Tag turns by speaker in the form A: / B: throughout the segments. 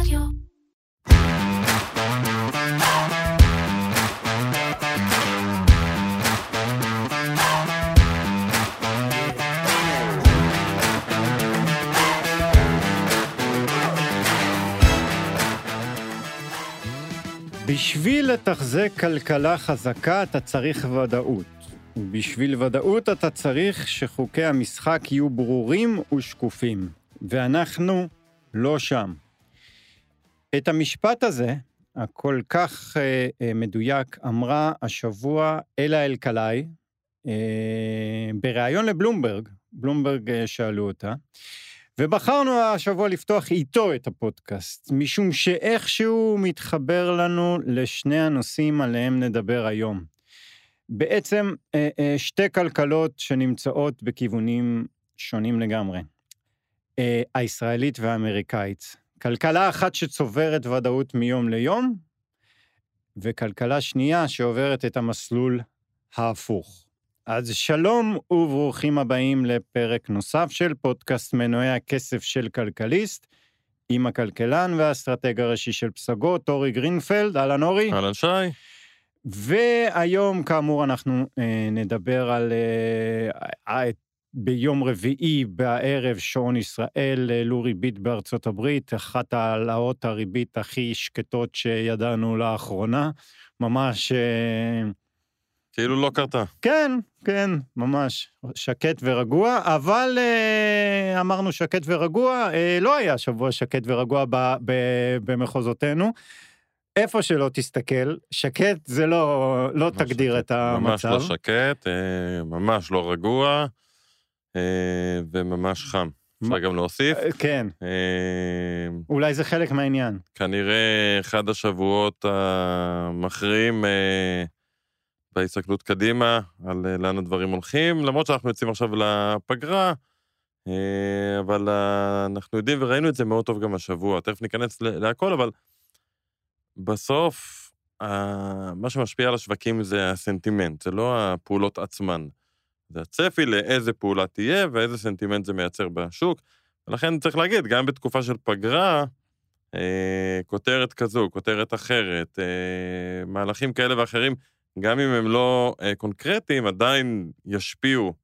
A: רדיו.
B: בשביל לתחזק כלכלה חזקה אתה צריך ודאות. ובשביל ודאות אתה צריך שחוקי המשחק יהיו ברורים ושקופים. ואנחנו לא שם. את המשפט הזה, הכל כך אה, אה, מדויק, אמרה השבוע אלה אלקלעי, אה, בריאיון לבלומברג, בלומברג אה, שאלו אותה, ובחרנו השבוע לפתוח איתו את הפודקאסט, משום שאיכשהו מתחבר לנו לשני הנושאים עליהם נדבר היום. בעצם אה, אה, שתי כלכלות שנמצאות בכיוונים שונים לגמרי. אה, הישראלית והאמריקאית. כלכלה אחת שצוברת ודאות מיום ליום, וכלכלה שנייה שעוברת את המסלול ההפוך. אז שלום וברוכים הבאים לפרק נוסף של פודקאסט מנועי הכסף של כלכליסט, עם הכלכלן והאסטרטג הראשי של פסגות, אורי גרינפלד. אהלן אורי.
C: אהלן שי.
B: והיום, כאמור, אנחנו אה, נדבר על... אה, ביום רביעי בערב, שעון ישראל, העלו ריבית בארצות הברית, אחת העלאות הריבית הכי שקטות שידענו לאחרונה. ממש... אה,
C: כאילו לא קרתה.
B: כן, כן, ממש שקט ורגוע, אבל אה, אמרנו שקט ורגוע, אה, לא היה שבוע שקט ורגוע ב, ב, במחוזותינו. איפה שלא תסתכל, שקט זה לא, לא תגדיר
C: שקט.
B: את המצב.
C: ממש לא שקט, אה, ממש לא רגוע, אה, וממש חם. אפשר גם להוסיף.
B: אה, כן,
C: אה,
B: אולי זה חלק מהעניין.
C: כנראה אחד השבועות המכריעים אה, בהסתכלות קדימה על אה, לאן הדברים הולכים, למרות שאנחנו יוצאים עכשיו לפגרה, אה, אבל אה, אנחנו יודעים וראינו את זה מאוד טוב גם השבוע, תכף ניכנס להכל, אבל בסוף, אה, מה שמשפיע על השווקים זה הסנטימנט, זה לא הפעולות עצמן. זה הצפי לאיזה פעולה תהיה ואיזה סנטימנט זה מייצר בשוק. ולכן צריך להגיד, גם בתקופה של פגרה, אה, כותרת כזו, כותרת אחרת, אה, מהלכים כאלה ואחרים, גם אם הם לא אה, קונקרטיים, עדיין ישפיעו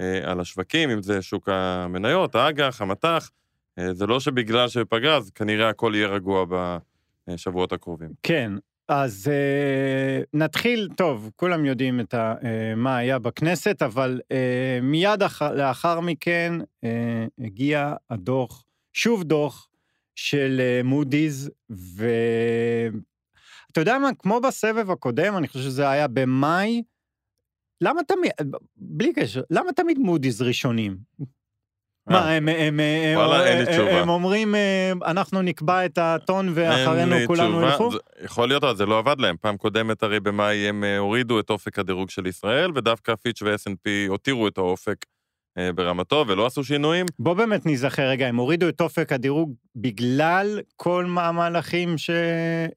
C: אה, על השווקים, אם זה שוק המניות, האג"ח, המט"ח. אה, זה לא שבגלל שבפגרה, אז כנראה הכל יהיה רגוע בשבועות הקרובים.
B: כן, אז אה, נתחיל, טוב, כולם יודעים את ה, אה, מה היה בכנסת, אבל אה, מיד אח, לאחר מכן אה, הגיע הדוח, שוב דוח של אה, מודי'ס, ואתה יודע מה, כמו בסבב הקודם, אני חושב שזה היה במאי, למה תמיד, בלי קשר, למה תמיד מודי'ס ראשונים? מה, הם, הם, אומרים, אה, אנחנו נקבע את הטון ואחרינו כולנו. ילכו?
C: יכול להיות, אבל זה לא עבד להם. פעם קודמת הרי במאי הם אה, הורידו את אופק הדירוג של ישראל, ודווקא פיץ' ו-S&P הותירו את האופק אה, ברמתו ולא עשו שינויים.
B: בוא באמת ניזכר רגע, הם הורידו את אופק הדירוג בגלל כל המהלכים ש...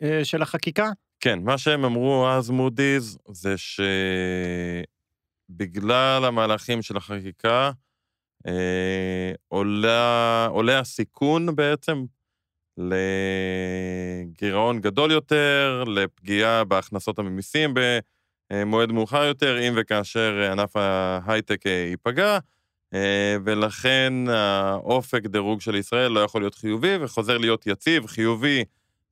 B: אה, של החקיקה?
C: כן, מה שהם אמרו אז, מודי'ס, זה שבגלל המהלכים של החקיקה, אה, עולה, עולה הסיכון בעצם לגירעון גדול יותר, לפגיעה בהכנסות הממיסים במועד מאוחר יותר, אם וכאשר ענף ההייטק אה, ייפגע, אה, ולכן האופק דירוג של ישראל לא יכול להיות חיובי וחוזר להיות יציב, חיובי.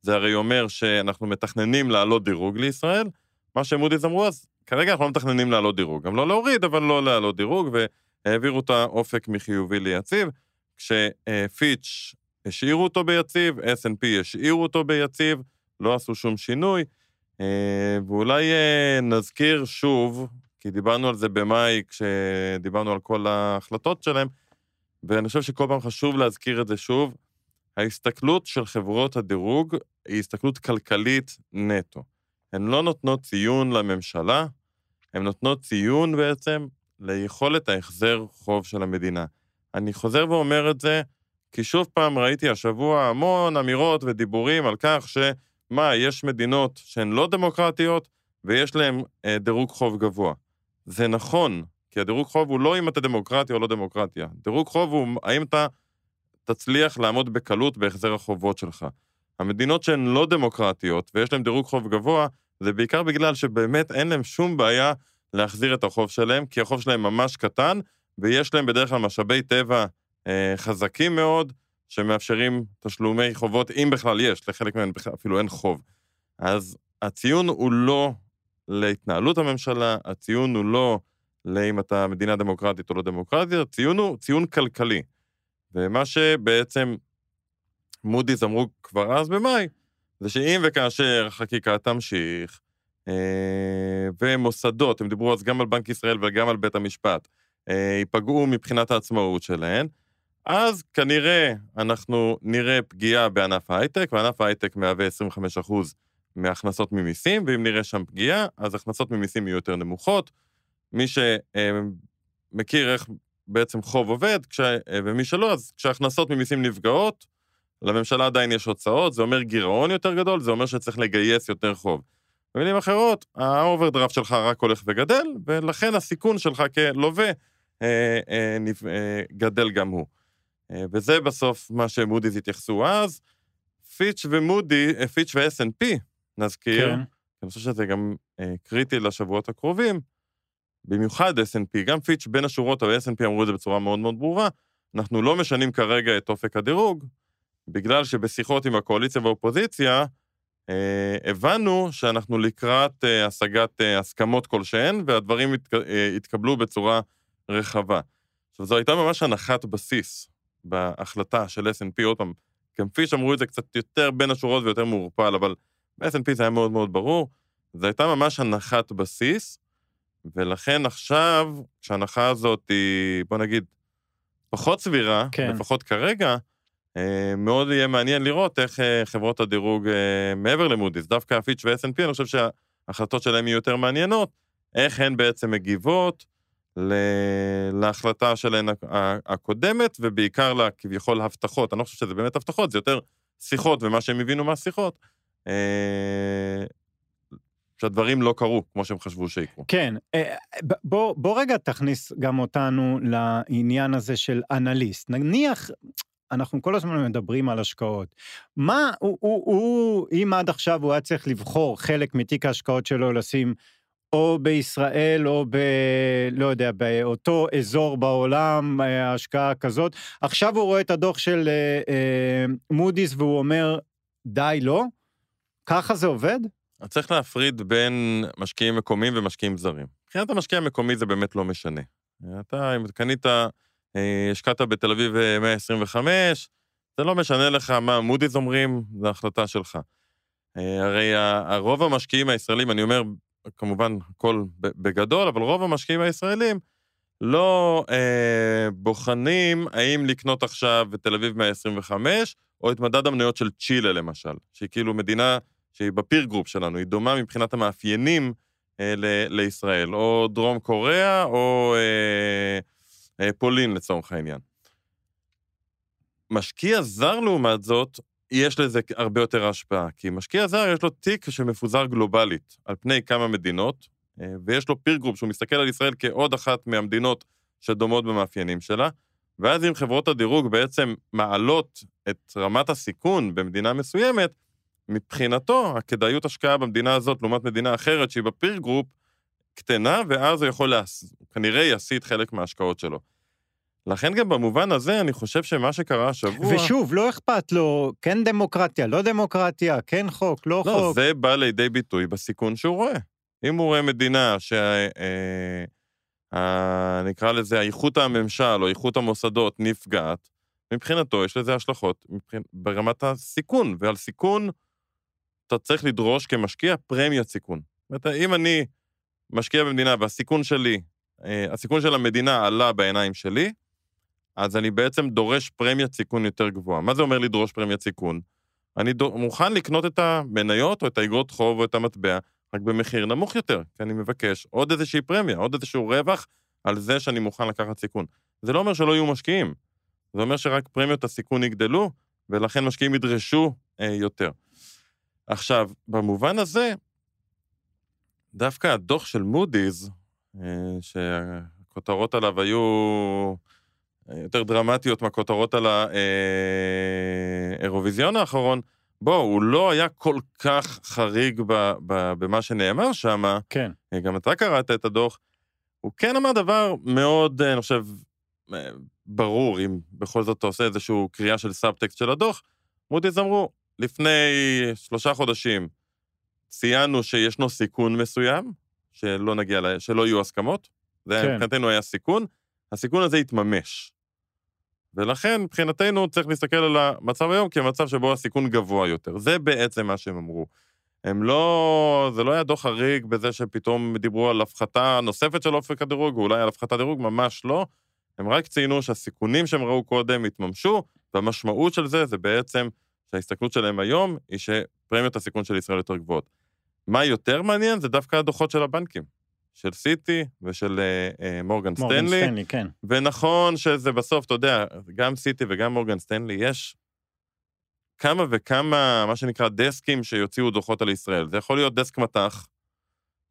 C: זה הרי אומר שאנחנו מתכננים להעלות דירוג לישראל. מה שמודי'ס אמרו אז, כרגע אנחנו לא מתכננים להעלות דירוג. גם לא להוריד, אבל לא להעלות דירוג, והעבירו את האופק מחיובי ליציב. כשפיץ' השאירו אותו ביציב, S&P השאירו אותו ביציב, לא עשו שום שינוי. אה, ואולי אה, נזכיר שוב, כי דיברנו על זה במאי, כשדיברנו על כל ההחלטות שלהם, ואני חושב שכל פעם חשוב להזכיר את זה שוב, ההסתכלות של חברות הדירוג היא הסתכלות כלכלית נטו. הן לא נותנות ציון לממשלה, הן נותנות ציון בעצם ליכולת ההחזר חוב של המדינה. אני חוזר ואומר את זה, כי שוב פעם ראיתי השבוע המון אמירות ודיבורים על כך שמה, יש מדינות שהן לא דמוקרטיות ויש להן אה, דירוג חוב גבוה. זה נכון, כי הדירוג חוב הוא לא אם אתה דמוקרטיה או לא דמוקרטיה. דירוג חוב הוא האם אתה תצליח לעמוד בקלות בהחזר החובות שלך. המדינות שהן לא דמוקרטיות ויש להן דירוג חוב גבוה, זה בעיקר בגלל שבאמת אין להם שום בעיה להחזיר את החוב שלהם, כי החוב שלהם ממש קטן, ויש להם בדרך כלל משאבי טבע אה, חזקים מאוד, שמאפשרים תשלומי חובות, אם בכלל יש, לחלק מהם אפילו אין חוב. אז הציון הוא לא להתנהלות הממשלה, הציון הוא לא לאם אתה מדינה דמוקרטית או לא דמוקרטית, הציון הוא ציון כלכלי. ומה שבעצם מודי'ס אמרו כבר אז במאי, זה שאם וכאשר החקיקה תמשיך, ומוסדות, הם דיברו אז גם על בנק ישראל וגם על בית המשפט, אה, ייפגעו מבחינת העצמאות שלהן, אז כנראה אנחנו נראה פגיעה בענף ההייטק, וענף ההייטק מהווה 25% מהכנסות ממיסים, ואם נראה שם פגיעה, אז הכנסות ממיסים יהיו יותר נמוכות. מי שמכיר איך בעצם חוב עובד, כש... ומי שלא, אז כשהכנסות ממיסים נפגעות, לממשלה עדיין יש הוצאות, זה אומר גירעון יותר גדול, זה אומר שצריך לגייס יותר חוב. במילים אחרות, ה overdraft שלך רק הולך וגדל, ולכן הסיכון שלך כלווה אה, אה, אה, גדל גם הוא. אה, וזה בסוף מה שמודי'ס התייחסו אז. פיץ' ומודי'ס, אה, פיץ' ו-S&P, נזכיר, כן. אני חושב שזה גם אה, קריטי לשבועות הקרובים, במיוחד S&P, גם פיץ' בין השורות, אבל S&P אמרו את זה בצורה מאוד מאוד ברורה, אנחנו לא משנים כרגע את אופק הדירוג, בגלל שבשיחות עם הקואליציה והאופוזיציה, הבנו שאנחנו לקראת אה, השגת אה, הסכמות כלשהן, והדברים אה, התקבלו בצורה רחבה. עכשיו, זו הייתה ממש הנחת בסיס בהחלטה של S&P, עוד פעם, גם פיש אמרו את זה קצת יותר בין השורות ויותר מעורפל, אבל ב-S&P זה היה מאוד מאוד ברור. זו הייתה ממש הנחת בסיס, ולכן עכשיו, כשההנחה הזאת היא, בוא נגיד, פחות סבירה, כן. לפחות כרגע, אה, מאוד יהיה מעניין לראות איך אה, חברות הדירוג אה, מעבר למודי'ס, דווקא פיץ' ו-S&P, אני חושב שההחלטות שלהם יהיו יותר מעניינות, איך הן בעצם מגיבות להחלטה שלהן הקודמת, ובעיקר לכביכול הבטחות. אני לא חושב שזה באמת הבטחות, זה יותר שיחות ומה שהם הבינו מהשיחות. שהדברים לא קרו כמו שהם חשבו שיקרו.
B: כן, בוא, בוא רגע תכניס גם אותנו לעניין הזה של אנליסט. נניח, אנחנו כל הזמן מדברים על השקעות. מה, הוא, הוא, הוא, אם עד עכשיו הוא היה צריך לבחור חלק מתיק ההשקעות שלו לשים או בישראל או ב... לא יודע, באותו אזור בעולם, אה, השקעה כזאת, עכשיו הוא רואה את הדוח של אה, אה, מודי'ס והוא אומר, די, לא? ככה זה עובד?
C: צריך להפריד בין משקיעים מקומיים ומשקיעים זרים. מבחינת המשקיע המקומי זה באמת לא משנה. אתה, אם קנית השקעת בתל אביב 125, אה, זה לא משנה לך מה מודי'ס אומרים, זו החלטה שלך. אה, הרי הרוב המשקיעים הישראלים, אני אומר, כמובן, הכל בגדול, אבל רוב המשקיעים הישראלים לא אה, בוחנים האם לקנות עכשיו בתל אביב 125, או את מדד המניות של צ'ילה, למשל, שהיא כאילו מדינה שהיא ב peer group שלנו, היא דומה מבחינת המאפיינים אה, ל- לישראל, או דרום קוריאה, או... אה, אה, פולין לצורך העניין. משקיע זר לעומת זאת, יש לזה הרבה יותר השפעה, כי משקיע זר יש לו תיק שמפוזר גלובלית על פני כמה מדינות, אה, ויש לו peer group שהוא מסתכל על ישראל כעוד אחת מהמדינות שדומות במאפיינים שלה, ואז אם חברות הדירוג בעצם מעלות את רמת הסיכון במדינה מסוימת, מבחינתו, הכדאיות השקעה במדינה הזאת לעומת מדינה אחרת שהיא ב peer group, קטנה, ואז הוא יכול, להס... כנראה יסיט חלק מההשקעות שלו. לכן גם במובן הזה, אני חושב שמה שקרה השבוע...
B: ושוב, לא אכפת לו, כן דמוקרטיה, לא דמוקרטיה, כן חוק, לא, לא חוק.
C: לא, זה בא לידי ביטוי בסיכון שהוא רואה. אם הוא רואה מדינה ש... אה, אה, נקרא לזה איכות הממשל או איכות המוסדות נפגעת, מבחינתו יש לזה השלכות מבחינ... ברמת הסיכון, ועל סיכון אתה צריך לדרוש כמשקיע פרמיית סיכון. זאת אומרת, אם אני משקיע במדינה והסיכון שלי, אה, הסיכון של המדינה עלה בעיניים שלי, אז אני בעצם דורש פרמיית סיכון יותר גבוהה. מה זה אומר לדרוש פרמיית סיכון? אני דו, מוכן לקנות את המניות או את האגרות חוב או את המטבע, רק במחיר נמוך יותר, כי אני מבקש עוד איזושהי פרמיה, עוד איזשהו רווח על זה שאני מוכן לקחת סיכון. זה לא אומר שלא יהיו משקיעים, זה אומר שרק פרמיות הסיכון יגדלו, ולכן משקיעים ידרשו אה, יותר. עכשיו, במובן הזה, דווקא הדוח של מודי'ס, אה, שהכותרות עליו היו אה, יותר דרמטיות מהכותרות על האירוויזיון האחרון, בוא, הוא לא היה כל כך חריג ב, ב, במה שנאמר שם,
B: כן.
C: גם אתה קראת את הדוח, הוא כן אמר דבר מאוד, אני חושב, ברור, אם בכל זאת אתה עושה איזושהי קריאה של סאבטקסט של הדוח, מודי'ס אמרו, לפני שלושה חודשים ציינו שישנו סיכון מסוים, שלא נגיע, לה, שלא יהיו הסכמות, זה כן. מבחינתנו היה סיכון, הסיכון הזה התממש. ולכן, מבחינתנו, צריך להסתכל על המצב היום כמצב שבו הסיכון גבוה יותר. זה בעצם מה שהם אמרו. הם לא... זה לא היה דוח חריג בזה שפתאום דיברו על הפחתה נוספת של אופק הדירוג, או אולי על הפחתת דירוג, ממש לא. הם רק ציינו שהסיכונים שהם ראו קודם התממשו, והמשמעות של זה זה בעצם שההסתכלות שלהם היום היא שפרמיות הסיכון של ישראל יותר גבוהות. מה יותר מעניין זה דווקא הדוחות של הבנקים, של סיטי ושל uh, uh, מורגן סטנלי.
B: מורגן סטנלי, כן.
C: ונכון שזה בסוף, אתה יודע, גם סיטי וגם מורגן סטנלי, יש כמה וכמה, מה שנקרא, דסקים שיוציאו דוחות על ישראל. זה יכול להיות דסק מטח,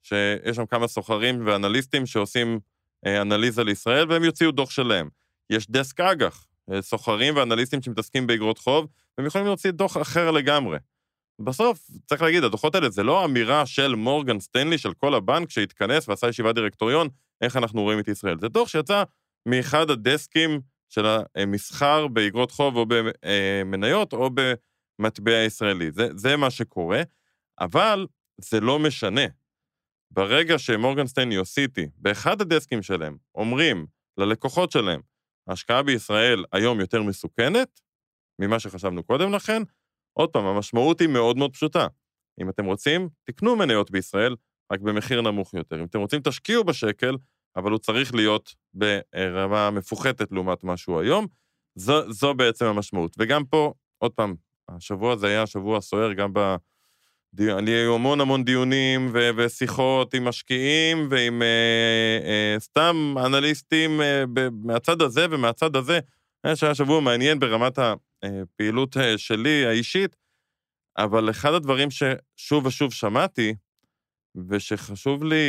C: שיש שם כמה סוחרים ואנליסטים שעושים אה, אנליזה לישראל, והם יוציאו דוח שלהם. יש דסק אג"ח, אה, סוחרים ואנליסטים שמתעסקים באגרות חוב, והם יכולים להוציא דוח אחר לגמרי. בסוף, צריך להגיד, הדוחות האלה זה לא אמירה של מורגן סטנלי, של כל הבנק, שהתכנס ועשה ישיבת דירקטוריון, איך אנחנו רואים את ישראל. זה דוח שיצא מאחד הדסקים של המסחר באגרות חוב או במניות או במטבע ישראלי. זה, זה מה שקורה, אבל זה לא משנה. ברגע שמורגן סטנלי או סיטי, באחד הדסקים שלהם, אומרים ללקוחות שלהם, ההשקעה בישראל היום יותר מסוכנת ממה שחשבנו קודם לכן, עוד פעם, המשמעות היא מאוד מאוד פשוטה. אם אתם רוצים, תקנו מניות בישראל, רק במחיר נמוך יותר. אם אתם רוצים, תשקיעו בשקל, אבל הוא צריך להיות ברמה מפוחתת לעומת מה שהוא היום. זו, זו בעצם המשמעות. וגם פה, עוד פעם, השבוע הזה היה שבוע סוער גם ב... לי היו המון המון דיונים ו- ושיחות עם משקיעים ועם אה, אה, סתם אנליסטים אה, ב- מהצד הזה ומהצד הזה. שהיה שבוע מעניין ברמת הפעילות אה, שלי, האישית, אבל אחד הדברים ששוב ושוב שמעתי, ושחשוב לי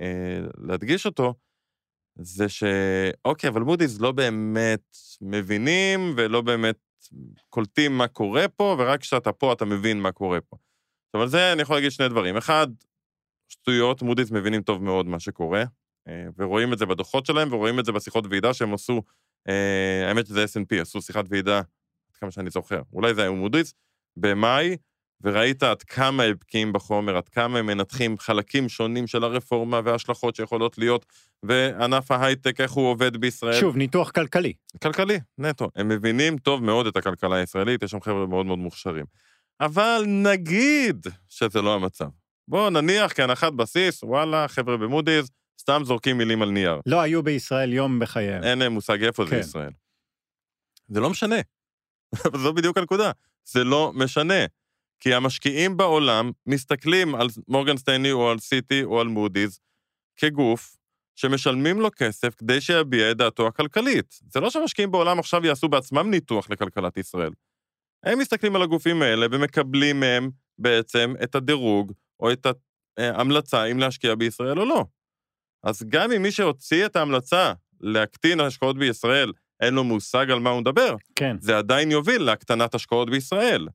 C: אה, להדגיש אותו, זה שאוקיי, אבל מודי'ס לא באמת מבינים ולא באמת קולטים מה קורה פה, ורק כשאתה פה אתה מבין מה קורה פה. עכשיו, על זה אני יכול להגיד שני דברים. אחד, שטויות, מודי'ס מבינים טוב מאוד מה שקורה, אה, ורואים את זה בדוחות שלהם, ורואים את זה בשיחות ועידה שהם עשו, אה, האמת שזה S&P, עשו שיחת ועידה, עד כמה שאני זוכר, אולי זה היה מודי'ס, במאי, וראית עד כמה הם בקיאים בחומר, עד כמה הם מנתחים חלקים שונים של הרפורמה וההשלכות שיכולות להיות, וענף ההייטק, איך הוא עובד בישראל.
B: שוב, ניתוח כלכלי.
C: כלכלי, נטו. הם מבינים טוב מאוד את הכלכלה הישראלית, יש שם חבר'ה מאוד מאוד מוכשרים. אבל נגיד שזה לא המצב. בואו נניח כהנחת בסיס, וואלה, חבר'ה במודי'ס, סתם זורקים מילים על נייר.
B: לא היו בישראל יום בחייהם.
C: אין להם מושג איפה כן. זה ישראל. זה לא משנה. זו בדיוק הנקודה. זה לא משנה. כי המשקיעים בעולם מסתכלים על מורגן סטייני או על סיטי או על מודי'ס כגוף שמשלמים לו כסף כדי שיביע את דעתו הכלכלית. זה לא שהמשקיעים בעולם עכשיו יעשו בעצמם ניתוח לכלכלת ישראל. הם מסתכלים על הגופים האלה ומקבלים מהם בעצם את הדירוג או את ההמלצה אם להשקיע בישראל או לא. אז גם אם מי שהוציא את ההמלצה להקטין השקעות בישראל, אין לו מושג על מה הוא מדבר,
B: כן.
C: זה עדיין יוביל להקטנת השקעות בישראל.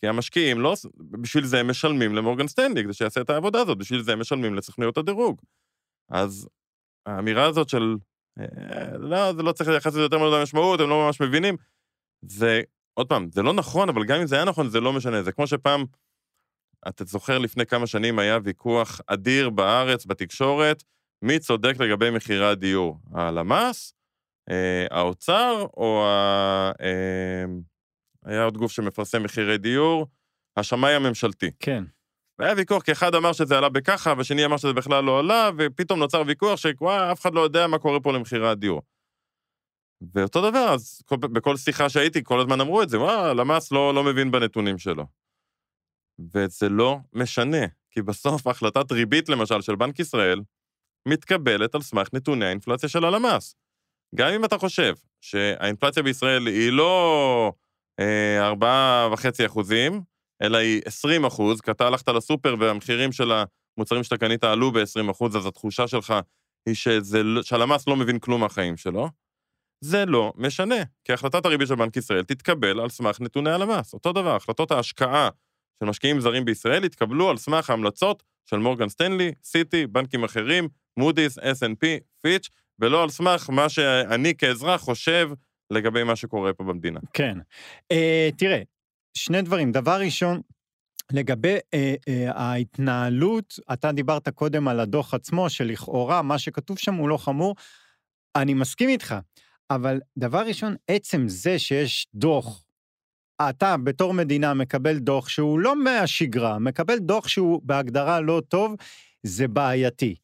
C: כי המשקיעים לא, בשביל זה הם משלמים למורגן סטנלי, כדי שיעשה את העבודה הזאת, בשביל זה הם משלמים לסוכניות הדירוג. אז האמירה הזאת של, אה, לא, זה לא צריך לייחס לזה יותר מדי משמעות, הם לא ממש מבינים, זה עוד פעם, זה לא נכון, אבל גם אם זה היה נכון, זה לא משנה. זה כמו שפעם, אתה זוכר, לפני כמה שנים היה ויכוח אדיר בארץ, בתקשורת, מי צודק לגבי מחירי הדיור, הלמ"ס, אה, האוצר, או ה... אה, היה עוד גוף שמפרסם מחירי דיור, השמאי הממשלתי.
B: כן.
C: והיה ויכוח, כי אחד אמר שזה עלה בככה, והשני אמר שזה בכלל לא עלה, ופתאום נוצר ויכוח שוואי, אף אחד לא יודע מה קורה פה למחירי הדיור. ואותו דבר, אז כל, בכל שיחה שהייתי, כל הזמן אמרו את זה, וואה, למ"ס לא, לא מבין בנתונים שלו. וזה לא משנה, כי בסוף החלטת ריבית, למשל, של בנק ישראל, מתקבלת על סמך נתוני האינפלציה של הלמ"ס. גם אם אתה חושב שהאינפלציה בישראל היא לא אה, ארבעה וחצי אחוזים, אלא היא 20 אחוז, כי אתה הלכת לסופר והמחירים של המוצרים שאתה קנית עלו ב-20 אחוז, אז התחושה שלך היא שזה, שהלמ"ס לא מבין כלום מהחיים שלו. זה לא משנה, כי החלטת הריבית של בנק ישראל תתקבל על סמך נתוני הלמ"ס. אותו דבר, החלטות ההשקעה של משקיעים זרים בישראל יתקבלו על סמך ההמלצות של מורגן סטנלי, סיטי, בנקים אחרים, מודי'ס, S&P, פיץ', ולא על סמך מה שאני כאזרח חושב לגבי מה שקורה פה במדינה.
B: כן. Uh, תראה, שני דברים. דבר ראשון, לגבי אה, אה, ההתנהלות, אתה דיברת קודם על הדוח עצמו, שלכאורה מה שכתוב שם הוא לא חמור. אני מסכים איתך, אבל דבר ראשון, עצם זה שיש דוח, אתה בתור מדינה מקבל דוח שהוא לא מהשגרה, מקבל דוח שהוא בהגדרה לא טוב, זה בעייתי.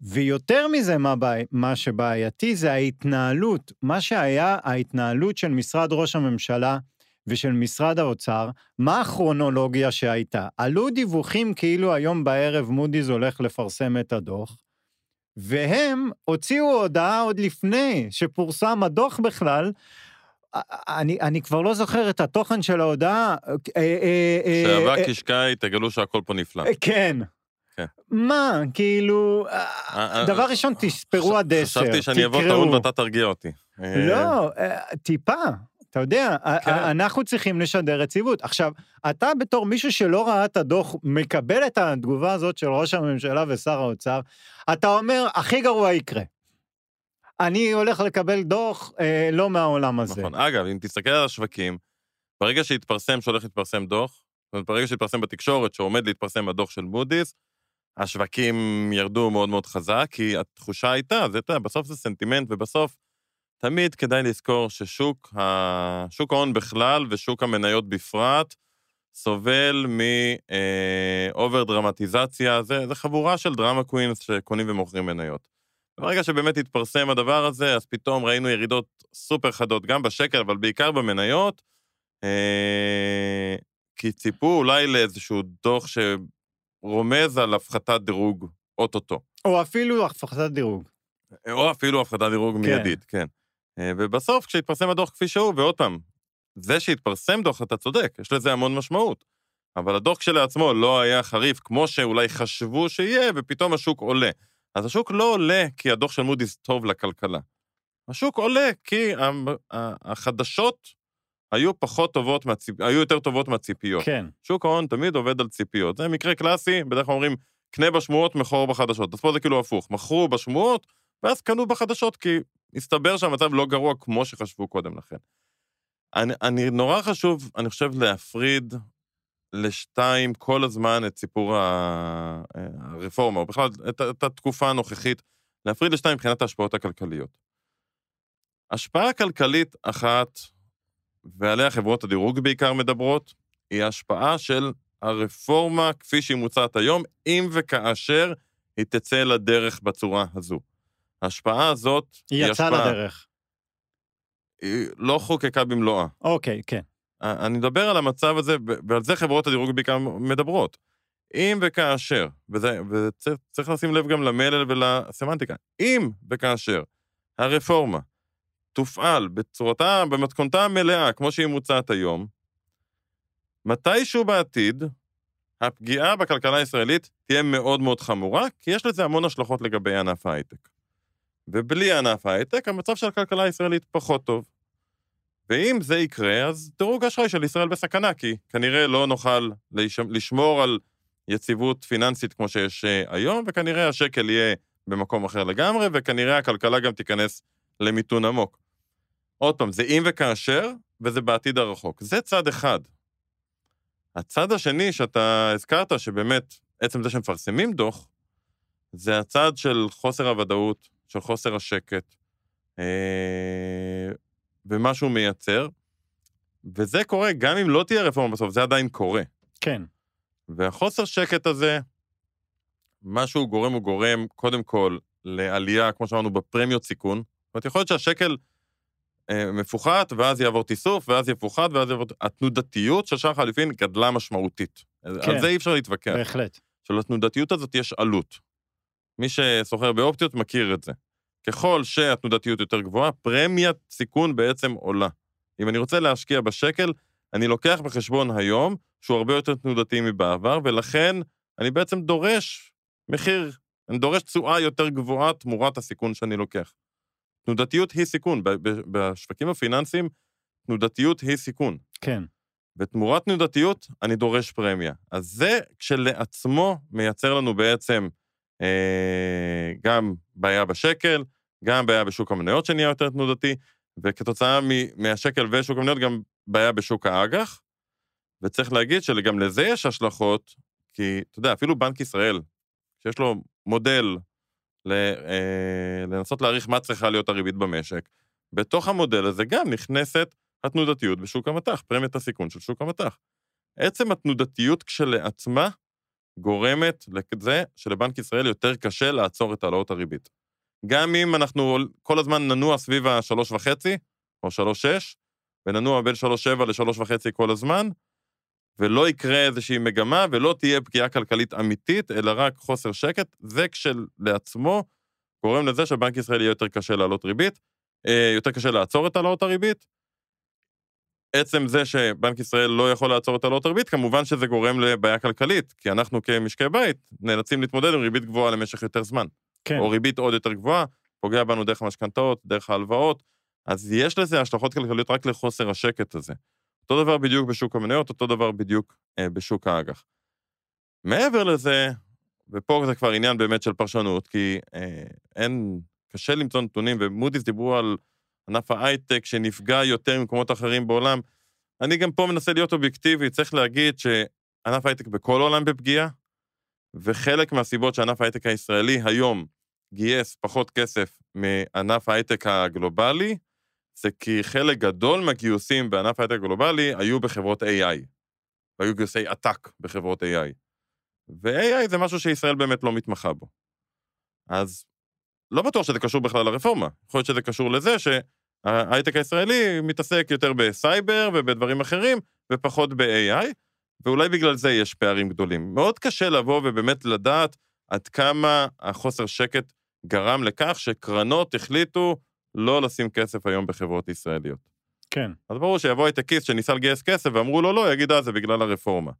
B: ויותר מזה, מה, בעי, מה שבעייתי זה ההתנהלות. מה שהיה ההתנהלות של משרד ראש הממשלה ושל משרד האוצר, מה הכרונולוגיה שהייתה? עלו דיווחים כאילו היום בערב מודי'ס הולך לפרסם את הדוח, והם הוציאו הודעה עוד לפני שפורסם הדוח בכלל, אני, אני כבר לא זוכר את התוכן של ההודעה.
C: כשאבק ישקעי, תגלו שהכל פה נפלא.
B: כן.
C: כן.
B: מה, כאילו, דבר ראשון, תספרו עד עשר,
C: חשבתי שאני אבוא טעון ואתה תרגיע אותי.
B: לא, טיפה. אתה יודע, כן. אנחנו צריכים לשדר רציבות. עכשיו, אתה בתור מישהו שלא ראה את הדוח, מקבל את התגובה הזאת של ראש הממשלה ושר האוצר, אתה אומר, הכי גרוע יקרה. אני הולך לקבל דוח אה, לא מהעולם הזה.
C: נכון. אגב, אם תסתכל על השווקים, ברגע שהתפרסם, שהולך להתפרסם דוח, זאת אומרת, ברגע שהתפרסם בתקשורת שעומד להתפרסם הדוח של מודי'ס, השווקים ירדו מאוד מאוד חזק, כי התחושה הייתה, זה, אתה בסוף זה סנטימנט, ובסוף תמיד כדאי לזכור ששוק שוק ההון בכלל ושוק המניות בפרט סובל מ over דרמטיזציה, זה, זה חבורה של drama queens שקונים ומוכרים מניות. ברגע שבאמת התפרסם הדבר הזה, אז פתאום ראינו ירידות סופר חדות, גם בשקל, אבל בעיקר במניות, אה, כי ציפו אולי לאיזשהו דוח שרומז על הפחתת דירוג אוטוטו.
B: או אפילו הפחתת דירוג.
C: או אפילו הפחתת דירוג כן. מיידית, כן. אה, ובסוף, כשהתפרסם הדוח כפי שהוא, ועוד פעם, זה שהתפרסם דוח, אתה צודק, יש לזה המון משמעות. אבל הדוח כשלעצמו לא היה חריף כמו שאולי חשבו שיהיה, ופתאום השוק עולה. אז השוק לא עולה כי הדוח של מודי'ס טוב לכלכלה. השוק עולה כי החדשות היו פחות טובות, מהציפ... היו יותר טובות מהציפיות.
B: כן.
C: שוק ההון תמיד עובד על ציפיות. זה מקרה קלאסי, בדרך כלל אומרים, קנה בשמועות, מכור בחדשות. אז פה זה כאילו הפוך, מכרו בשמועות, ואז קנו בחדשות, כי הסתבר שהמצב לא גרוע כמו שחשבו קודם לכן. אני, אני נורא חשוב, אני חושב, להפריד לשתיים כל הזמן את סיפור הרפורמה, או בכלל את, את התקופה הנוכחית, להפריד לשתיים מבחינת ההשפעות הכלכליות. השפעה כלכלית אחת, ועליה חברות הדירוג בעיקר מדברות, היא ההשפעה של הרפורמה כפי שהיא מוצעת היום, אם וכאשר היא תצא לדרך בצורה הזו. ההשפעה הזאת
B: היא יצאה השפעה... לדרך.
C: היא לא חוקקה במלואה.
B: אוקיי, כן.
C: אני מדבר על המצב הזה, ועל זה חברות הדירוג בעיקר מדברות. אם וכאשר, וזה, וצריך לשים לב גם למלל ולסמנטיקה, אם וכאשר הרפורמה תופעל בצורתה, במתכונתה המלאה, כמו שהיא מוצעת היום, מתישהו בעתיד, הפגיעה בכלכלה הישראלית תהיה מאוד מאוד חמורה, כי יש לזה המון השלכות לגבי ענף ההייטק. ובלי ענף ההייטק, המצב של הכלכלה הישראלית פחות טוב. ואם זה יקרה, אז דירוג האשראי של ישראל בסכנה, כי כנראה לא נוכל לשמור על יציבות פיננסית כמו שיש אה, היום, וכנראה השקל יהיה במקום אחר לגמרי, וכנראה הכלכלה גם תיכנס למיתון עמוק. עוד פעם, זה אם וכאשר, וזה בעתיד הרחוק. זה צד אחד. הצד השני שאתה הזכרת, שבאמת, עצם זה שמפרסמים דוח, זה הצד של חוסר הוודאות, של חוסר השקט, אה, ומה שהוא מייצר, וזה קורה גם אם לא תהיה רפורמה בסוף, זה עדיין קורה.
B: כן.
C: והחוסר שקט הזה, מה שהוא גורם, הוא גורם קודם כל לעלייה, כמו שאמרנו, בפרמיות סיכון. זאת אומרת, יכול להיות שהשקל אה, מפוחת, ואז יעבור תיסוף, ואז יפוחת, ואז יעבור... התנודתיות של שער חליפין גדלה משמעותית. כן. על זה אי אפשר להתווכח.
B: בהחלט.
C: שלתנודתיות הזאת יש עלות. מי שסוחר באופציות מכיר את זה. ככל שהתנודתיות יותר גבוהה, פרמיית סיכון בעצם עולה. אם אני רוצה להשקיע בשקל, אני לוקח בחשבון היום שהוא הרבה יותר תנודתי מבעבר, ולכן אני בעצם דורש מחיר, אני דורש תשואה יותר גבוהה תמורת הסיכון שאני לוקח. תנודתיות היא סיכון. בשווקים הפיננסיים, תנודתיות היא סיכון.
B: כן.
C: ותמורת תנודתיות, אני דורש פרמיה. אז זה כשלעצמו מייצר לנו בעצם גם בעיה בשקל, גם בעיה בשוק המניות שנהיה יותר תנודתי, וכתוצאה מהשקל ושוק המניות גם בעיה בשוק האג"ח. וצריך להגיד שגם לזה יש השלכות, כי אתה יודע, אפילו בנק ישראל, שיש לו מודל אה, לנסות להעריך מה צריכה להיות הריבית במשק, בתוך המודל הזה גם נכנסת התנודתיות בשוק המטח, פרמיית הסיכון של שוק המטח. עצם התנודתיות כשלעצמה גורמת לזה שלבנק ישראל יותר קשה לעצור את העלאות הריבית. גם אם אנחנו כל הזמן ננוע סביב ה-3.5 או 3.6, וננוע בין 3.7 ל-3.5 כל הזמן, ולא יקרה איזושהי מגמה ולא תהיה פגיעה כלכלית אמיתית, אלא רק חוסר שקט, זה כשלעצמו גורם לזה שבנק ישראל יהיה יותר קשה להעלות ריבית, אה, יותר קשה לעצור את העלאות הריבית. עצם זה שבנק ישראל לא יכול לעצור את העלאות הריבית, כמובן שזה גורם לבעיה כלכלית, כי אנחנו כמשקי בית נאלצים להתמודד עם ריבית גבוהה למשך יותר זמן.
B: כן.
C: או ריבית עוד יותר גבוהה, פוגע בנו דרך המשכנתאות, דרך ההלוואות, אז יש לזה השלכות כלכליות רק לחוסר השקט הזה. אותו דבר בדיוק בשוק המניות, אותו דבר בדיוק אה, בשוק האג"ח. מעבר לזה, ופה זה כבר עניין באמת של פרשנות, כי אה, אין, קשה למצוא נתונים, ומודי'ס דיברו על ענף ההייטק שנפגע יותר ממקומות אחרים בעולם. אני גם פה מנסה להיות אובייקטיבי, צריך להגיד שענף ההייטק בכל העולם בפגיעה, וחלק מהסיבות שענף ההייטק הישראלי היום גייס פחות כסף מענף ההייטק הגלובלי, זה כי חלק גדול מהגיוסים בענף ההייטק הגלובלי היו בחברות AI, והיו גיוסי עתק בחברות AI. ו-AI זה משהו שישראל באמת לא מתמחה בו. אז לא בטוח שזה קשור בכלל לרפורמה. יכול להיות שזה קשור לזה שההייטק הישראלי מתעסק יותר בסייבר ובדברים אחרים, ופחות ב-AI, ואולי בגלל זה יש פערים גדולים. מאוד קשה לבוא ובאמת לדעת עד כמה החוסר שקט גרם לכך שקרנות החליטו לא לשים כסף היום בחברות ישראליות.
B: כן.
C: אז ברור שיבוא הייטקיסט שניסה לגייס כסף ואמרו לו לא, יגיד אה, זה בגלל הרפורמה.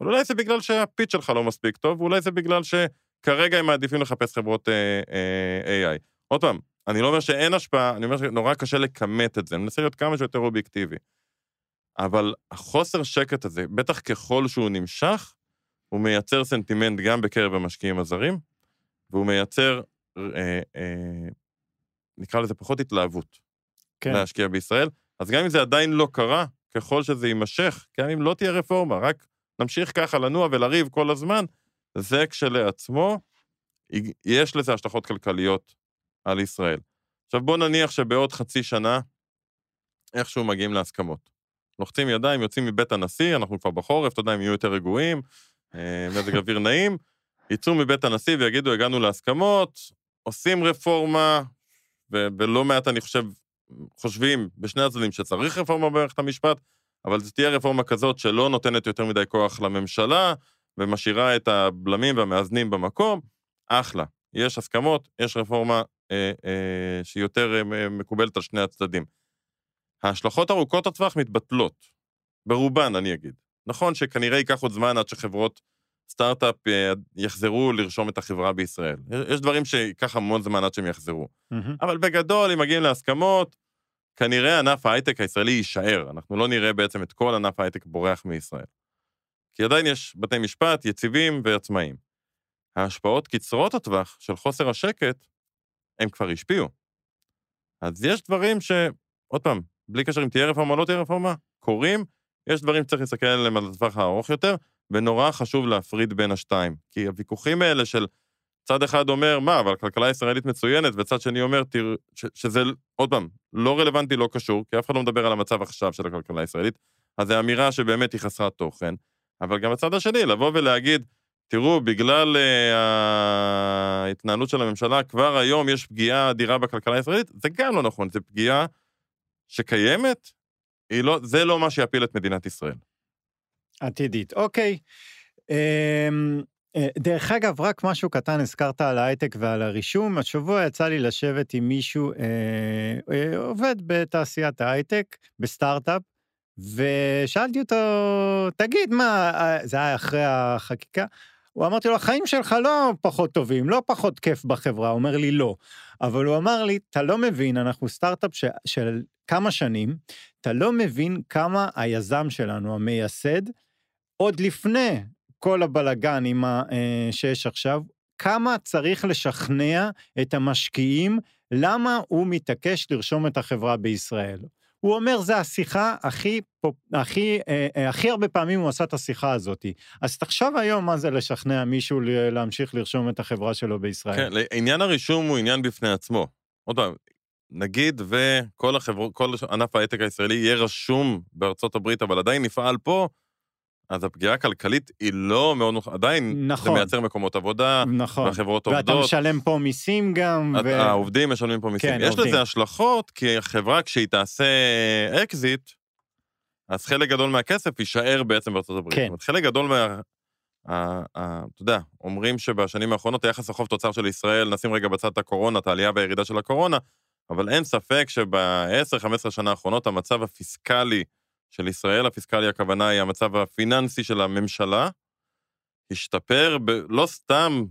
C: אבל אולי זה בגלל שהפיץ שלך לא מספיק טוב, ואולי זה בגלל שכרגע הם מעדיפים לחפש חברות אה, אה, AI. עוד פעם, אני לא אומר שאין השפעה, אני אומר שנורא קשה לכמת את זה, אני מנסה להיות כמה שיותר אובייקטיבי. אבל החוסר שקט הזה, בטח ככל שהוא נמשך, הוא מייצר סנטימנט גם בקרב המשקיעים הזרים, והוא מייצר, אה, אה, נקרא לזה פחות התלהבות, כן. להשקיע בישראל. אז גם אם זה עדיין לא קרה, ככל שזה יימשך, גם אם לא תהיה רפורמה, רק נמשיך ככה לנוע ולריב כל הזמן, זה כשלעצמו, יש לזה השלכות כלכליות על ישראל. עכשיו בואו נניח שבעוד חצי שנה איכשהו מגיעים להסכמות. לוחצים ידיים, יוצאים מבית הנשיא, אנחנו כבר בחורף, אתה יודע, הם יהיו יותר רגועים, אה, מזג אוויר נעים, יצאו מבית הנשיא ויגידו, הגענו להסכמות, עושים רפורמה, ולא מעט, אני חושב, חושבים בשני הצדדים שצריך רפורמה במערכת המשפט, אבל זו תהיה רפורמה כזאת שלא נותנת יותר מדי כוח לממשלה, ומשאירה את הבלמים והמאזנים במקום, אחלה. יש הסכמות, יש רפורמה שהיא יותר אה, מקובלת על שני הצדדים. ההשלכות ארוכות הטווח מתבטלות, ברובן, אני אגיד. נכון שכנראה ייקח עוד זמן עד שחברות סטארט-אפ אה, יחזרו לרשום את החברה בישראל. יש דברים שייקח המון זמן עד שהם יחזרו. Mm-hmm. אבל בגדול, אם מגיעים להסכמות, כנראה ענף ההייטק הישראלי יישאר. אנחנו לא נראה בעצם את כל ענף ההייטק בורח מישראל. כי עדיין יש בתי משפט יציבים ועצמאיים. ההשפעות קצרות הטווח של חוסר השקט, הם כבר השפיעו. אז יש דברים ש... עוד פעם, בלי קשר אם תהיה רפורמה או לא תהיה רפורמה, קורים, יש דברים שצריך להסתכל עליהם על הטווח הארוך יותר, ונורא חשוב להפריד בין השתיים. כי הוויכוחים האלה של צד אחד אומר, מה, אבל הכלכלה הישראלית מצוינת, וצד שני אומר, תראה, ש- שזה, עוד פעם, לא רלוונטי, לא קשור, כי אף אחד לא מדבר על המצב עכשיו של הכלכלה הישראלית, אז זו אמירה שבאמת היא חסרת תוכן. אבל גם הצד השני, לבוא ולהגיד, תראו, בגלל uh, ההתנהלות של הממשלה, כבר היום יש פגיעה אדירה בכלכלה הישראלית, זה גם לא נכון, זו פגיעה שקיימת, לא, זה לא מה שיפיל את מדינת ישראל.
B: עתידית, אוקיי. אמ, אה, דרך אגב, רק משהו קטן, הזכרת על ההייטק ועל הרישום. השבוע יצא לי לשבת עם מישהו, אה, אה, עובד בתעשיית ההייטק, בסטארט-אפ, ושאלתי אותו, תגיד, מה, אה, זה היה אחרי החקיקה, הוא אמרתי לו, החיים שלך לא פחות טובים, לא פחות כיף בחברה, הוא אומר לי, לא. אבל הוא אמר לי, אתה לא מבין, אנחנו סטארט-אפ ש... של כמה שנים, אתה לא מבין כמה היזם שלנו, המייסד, עוד לפני כל הבלגן עם ה... אה, שיש עכשיו, כמה צריך לשכנע את המשקיעים למה הוא מתעקש לרשום את החברה בישראל. הוא אומר, זה השיחה הכי, הכי, אה, אה, הכי הרבה פעמים הוא עשה את השיחה הזאת. אז תחשוב היום מה זה לשכנע מישהו להמשיך לרשום את החברה שלו בישראל.
C: כן, עניין הרישום הוא עניין בפני עצמו. עוד פעם, נגיד וכל החברות, כל ענף ההייטק הישראלי יהיה רשום בארצות הברית, אבל עדיין נפעל פה, אז הפגיעה הכלכלית היא לא מאוד, עדיין נכון. זה מייצר מקומות עבודה,
B: נכון.
C: והחברות עובדות.
B: ואתה משלם פה מיסים גם.
C: ו... העובדים משלמים פה מיסים. כן, יש עובדים. לזה השלכות, כי החברה, כשהיא תעשה אקזיט, אז חלק גדול מהכסף יישאר בעצם בארצות הברית. כן. חלק גדול מה... אתה יודע, אומרים שבשנים האחרונות היחס החוב תוצר של ישראל, נשים רגע בצד את הקורונה, את העלייה והירידה של הקורונה, אבל אין ספק שב-10-15 שנה האחרונות המצב הפיסקלי של ישראל, הפיסקלי הכוונה היא המצב הפיננסי של הממשלה, השתפר, ב- לא סתם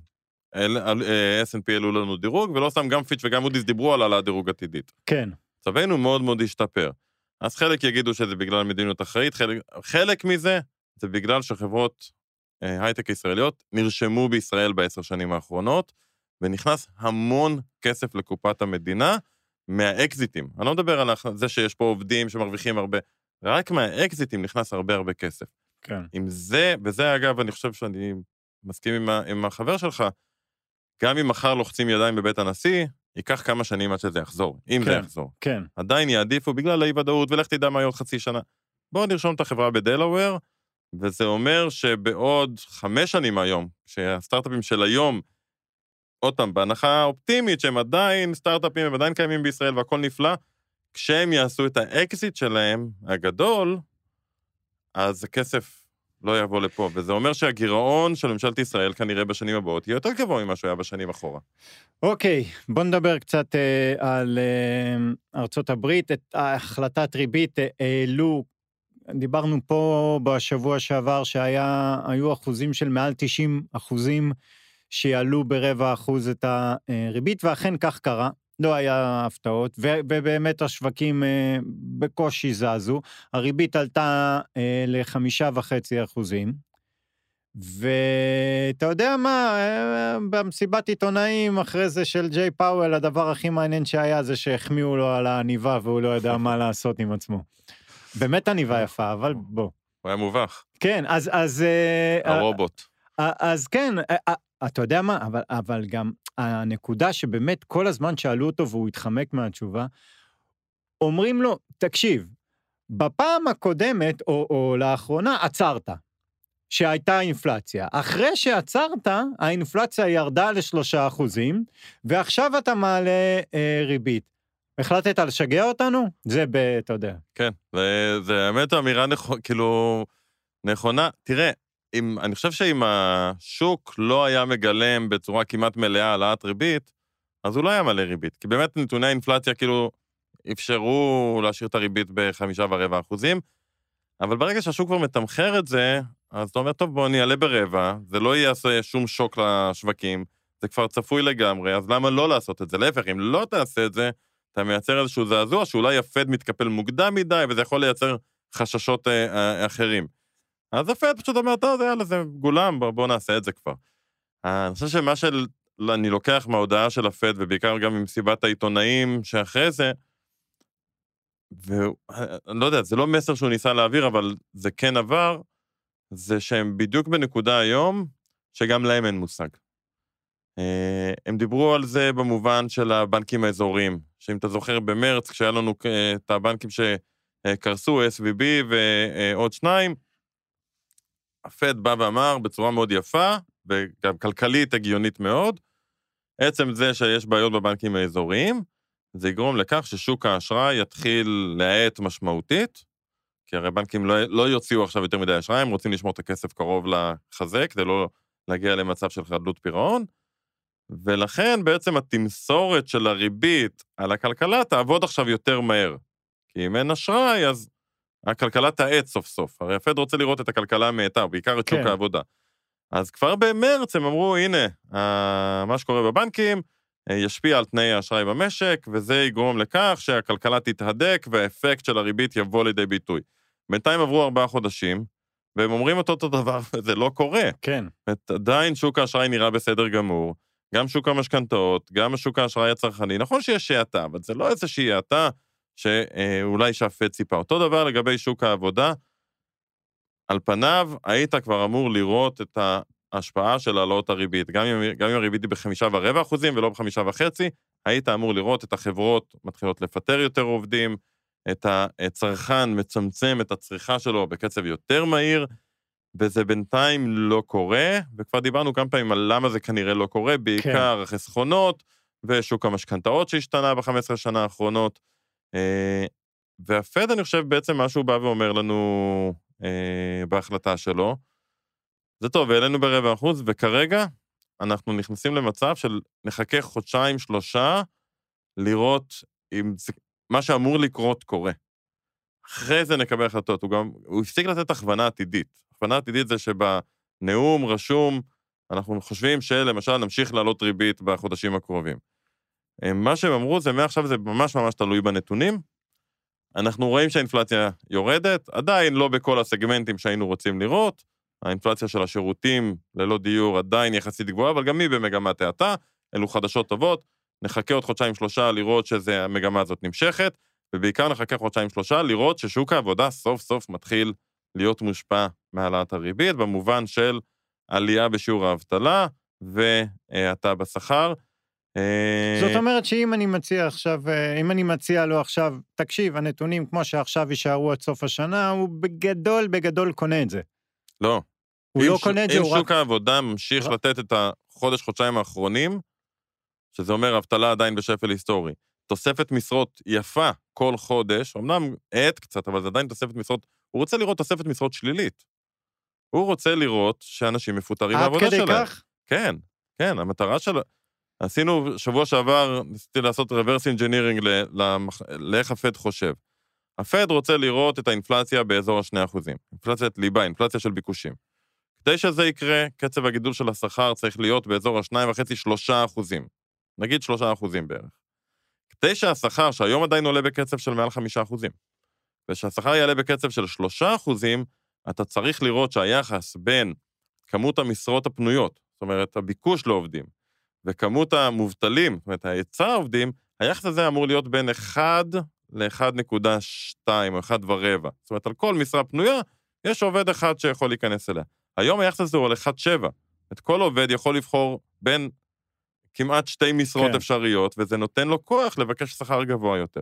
C: אה, S&P העלו לנו דירוג, ולא סתם גם פיץ' וגם מודי'ס דיברו על העלאת דירוג עתידית.
B: כן.
C: מצבנו מאוד מאוד השתפר. אז חלק יגידו שזה בגלל מדיניות אחראית, חלק, חלק מזה זה בגלל שחברות אה, הייטק ישראליות נרשמו בישראל בעשר שנים האחרונות, ונכנס המון כסף לקופת המדינה מהאקזיטים. אני לא מדבר על זה שיש פה עובדים שמרוויחים הרבה, רק מהאקזיטים נכנס הרבה הרבה כסף.
B: כן.
C: עם זה, וזה אגב, אני חושב שאני מסכים עם, ה, עם החבר שלך, גם אם מחר לוחצים ידיים בבית הנשיא, ייקח כמה שנים עד שזה יחזור, אם כן, זה יחזור.
B: כן.
C: עדיין יעדיפו בגלל האי-ודאות, ולך תדע מה יהיה עוד חצי שנה. בואו נרשום את החברה בדלאוור, וזה אומר שבעוד חמש שנים היום, שהסטארט-אפים של היום, עוד פעם, בהנחה אופטימית שהם עדיין סטארט-אפים, הם עדיין קיימים בישראל והכל נפלא, כשהם יעשו את האקזיט שלהם, הגדול, אז הכסף לא יבוא לפה, וזה אומר שהגירעון של ממשלת ישראל כנראה בשנים הבאות יהיה יותר גבוה ממה שהיה בשנים אחורה.
B: אוקיי, okay, בוא נדבר קצת אה, על אה, ארצות הברית. את החלטת ריבית אה, העלו, דיברנו פה בשבוע שעבר שהיו אחוזים של מעל 90 אחוזים שיעלו ברבע אחוז את הריבית, ואכן כך קרה. לא היה הפתעות, ובאמת השווקים אה, בקושי זזו. הריבית עלתה אה, לחמישה וחצי אחוזים. ואתה יודע מה, אה, במסיבת עיתונאים אחרי זה של ג'יי פאוול, הדבר הכי מעניין שהיה זה שהחמיאו לו על העניבה והוא לא ידע מה לעשות עם עצמו. באמת עניבה יפה, אבל בוא.
C: הוא היה מובך.
B: כן, אז... אז
C: הרובוט.
B: אז כן, אתה יודע מה, אבל, אבל גם הנקודה שבאמת כל הזמן שאלו אותו והוא התחמק מהתשובה, אומרים לו, תקשיב, בפעם הקודמת, או, או לאחרונה, עצרת, שהייתה אינפלציה. אחרי שעצרת, האינפלציה ירדה לשלושה אחוזים, ועכשיו אתה מעלה אה, ריבית. החלטת לשגע אותנו? זה ב... אתה יודע.
C: כן, זה, זה האמת אמירה נכונה, כאילו, נכונה. תראה, אם, אני חושב שאם השוק לא היה מגלם בצורה כמעט מלאה העלאת ריבית, אז הוא לא היה מלא ריבית. כי באמת נתוני האינפלציה כאילו אפשרו להשאיר את הריבית בחמישה ורבע אחוזים, אבל ברגע שהשוק כבר מתמחר את זה, אז אתה אומר, טוב, בוא אני אעלה ברבע, זה לא יעשה שום שוק לשווקים, זה כבר צפוי לגמרי, אז למה לא לעשות את זה? להפך, אם לא תעשה את זה, אתה מייצר איזשהו זעזוע שאולי הפד מתקפל מוקדם מדי, וזה יכול לייצר חששות אה, אה, אחרים. אז הפד פשוט אומר, טוב, יאללה, זה גולם, בואו בוא נעשה את זה כבר. אני חושב שמה שאני לוקח מההודעה של הפד, ובעיקר גם ממסיבת העיתונאים שאחרי זה, ואני לא יודע, זה לא מסר שהוא ניסה להעביר, אבל זה כן עבר, זה שהם בדיוק בנקודה היום, שגם להם אין מושג. אה, הם דיברו על זה במובן של הבנקים האזוריים, שאם אתה זוכר במרץ, כשהיה לנו אה, את הבנקים שקרסו, SVB ועוד שניים, הפד בא ואמר בצורה מאוד יפה, וגם כלכלית הגיונית מאוד, עצם זה שיש בעיות בבנקים האזוריים, זה יגרום לכך ששוק האשראי יתחיל להאט משמעותית, כי הרי בנקים לא, לא יוציאו עכשיו יותר מדי אשראי, הם רוצים לשמור את הכסף קרוב לחזה, כדי לא להגיע למצב של חדלות פירעון, ולכן בעצם התמסורת של הריבית על הכלכלה תעבוד עכשיו יותר מהר. כי אם אין אשראי, אז הכלכלה תאט סוף סוף. הרי הפד רוצה לראות את הכלכלה מאטה, בעיקר את שוק כן. העבודה. אז כבר במרץ הם אמרו, הנה, מה שקורה בבנקים ישפיע על תנאי האשראי במשק, וזה יגרום לכך שהכלכלה תתהדק והאפקט של הריבית יבוא לידי ביטוי. בינתיים עברו ארבעה חודשים, והם אומרים את אותו דבר, וזה לא קורה.
B: כן.
C: עדיין שוק האשראי נראה בסדר גמור, גם שוק המשכנתאות, גם שוק האשראי הצרכני. נכון שיש האטה, אבל זה לא איזושהי האטה שאולי שהפד ציפה. אותו דבר לגבי שוק העבודה. על פניו, היית כבר אמור לראות את ההשפעה של העלאות הריבית. גם אם, גם אם הריבית היא בחמישה ורבע אחוזים ולא בחמישה וחצי, היית אמור לראות את החברות מתחילות לפטר יותר עובדים, את הצרכן מצמצם את הצריכה שלו בקצב יותר מהיר, וזה בינתיים לא קורה, וכבר דיברנו כמה פעמים על למה זה כנראה לא קורה, בעיקר כן. החסכונות ושוק המשכנתאות שהשתנה ב-15 שנה האחרונות. אה, והפד, אני חושב, בעצם מה שהוא בא ואומר לנו אה, בהחלטה שלו, זה טוב, העלינו ברבע אחוז, וכרגע אנחנו נכנסים למצב של נחכה חודשיים, שלושה, לראות אם זה, מה שאמור לקרות קורה. אחרי זה נקבל החלטות. הוא גם, הוא הפסיק לתת הכוונה עתידית. הכוונה עתידית זה שבנאום רשום, אנחנו חושבים שלמשל נמשיך לעלות ריבית בחודשים הקרובים. אה, מה שהם אמרו זה מעכשיו זה ממש ממש תלוי בנתונים. אנחנו רואים שהאינפלציה יורדת, עדיין לא בכל הסגמנטים שהיינו רוצים לראות. האינפלציה של השירותים ללא דיור עדיין יחסית גבוהה, אבל גם היא במגמת האטה. אלו חדשות טובות. נחכה עוד חודשיים-שלושה לראות שהמגמה הזאת נמשכת, ובעיקר נחכה חודשיים-שלושה לראות ששוק העבודה סוף סוף מתחיל להיות מושפע מהעלאת הריבית, במובן של עלייה בשיעור האבטלה והאטה בשכר.
B: אה, זאת אומרת שאם אני מציע עכשיו, אה, אם אני מציע לו עכשיו, תקשיב, הנתונים כמו שעכשיו יישארו עד סוף השנה, הוא בגדול, בגדול קונה את זה.
C: לא.
B: הוא לא קונה את זה, הוא
C: רק... אם שוק העבודה ממשיך לתת את החודש, חודשיים האחרונים, שזה אומר אבטלה עדיין בשפל היסטורי. תוספת משרות יפה כל חודש, אמנם האט קצת, אבל זה עדיין תוספת משרות, הוא רוצה לראות תוספת משרות שלילית. הוא רוצה לראות שאנשים מפוטרים מהעבודה שלהם.
B: עד כדי כך?
C: כן, כן, המטרה של... עשינו, שבוע שעבר, ניסיתי לעשות reverse engineering לאיך הפד חושב. הפד רוצה לראות את האינפלציה באזור ה-2%. אינפלציית ליבה, אינפלציה של ביקושים. כדי שזה יקרה, קצב הגידול של השכר צריך להיות באזור ה-2.5-3%. נגיד 3% בערך. כדי שהשכר, שהיום עדיין עולה בקצב של מעל 5%, ושהשכר יעלה בקצב של 3%, אתה צריך לראות שהיחס בין כמות המשרות הפנויות, זאת אומרת, הביקוש לעובדים, וכמות המובטלים, זאת אומרת, ההיצע העובדים, היחס הזה אמור להיות בין 1 ל-1.2 או 1 ורבע. זאת אומרת, על כל משרה פנויה, יש עובד אחד שיכול להיכנס אליה. היום היחס הזה הוא על 1.7. את כל עובד יכול לבחור בין כמעט שתי משרות כן. אפשריות, וזה נותן לו כוח לבקש שכר גבוה יותר.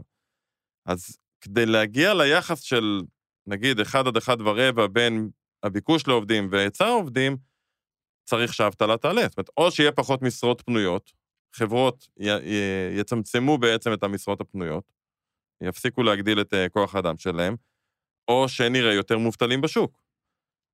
C: אז כדי להגיע ליחס של, נגיד, אחד עד אחד ורבע בין הביקוש לעובדים והיצע העובדים, צריך שהאבטלה תעלה. זאת אומרת, או שיהיה פחות משרות פנויות, חברות י- יצמצמו בעצם את המשרות הפנויות, יפסיקו להגדיל את uh, כוח האדם שלהם, או שנראה יותר מובטלים בשוק.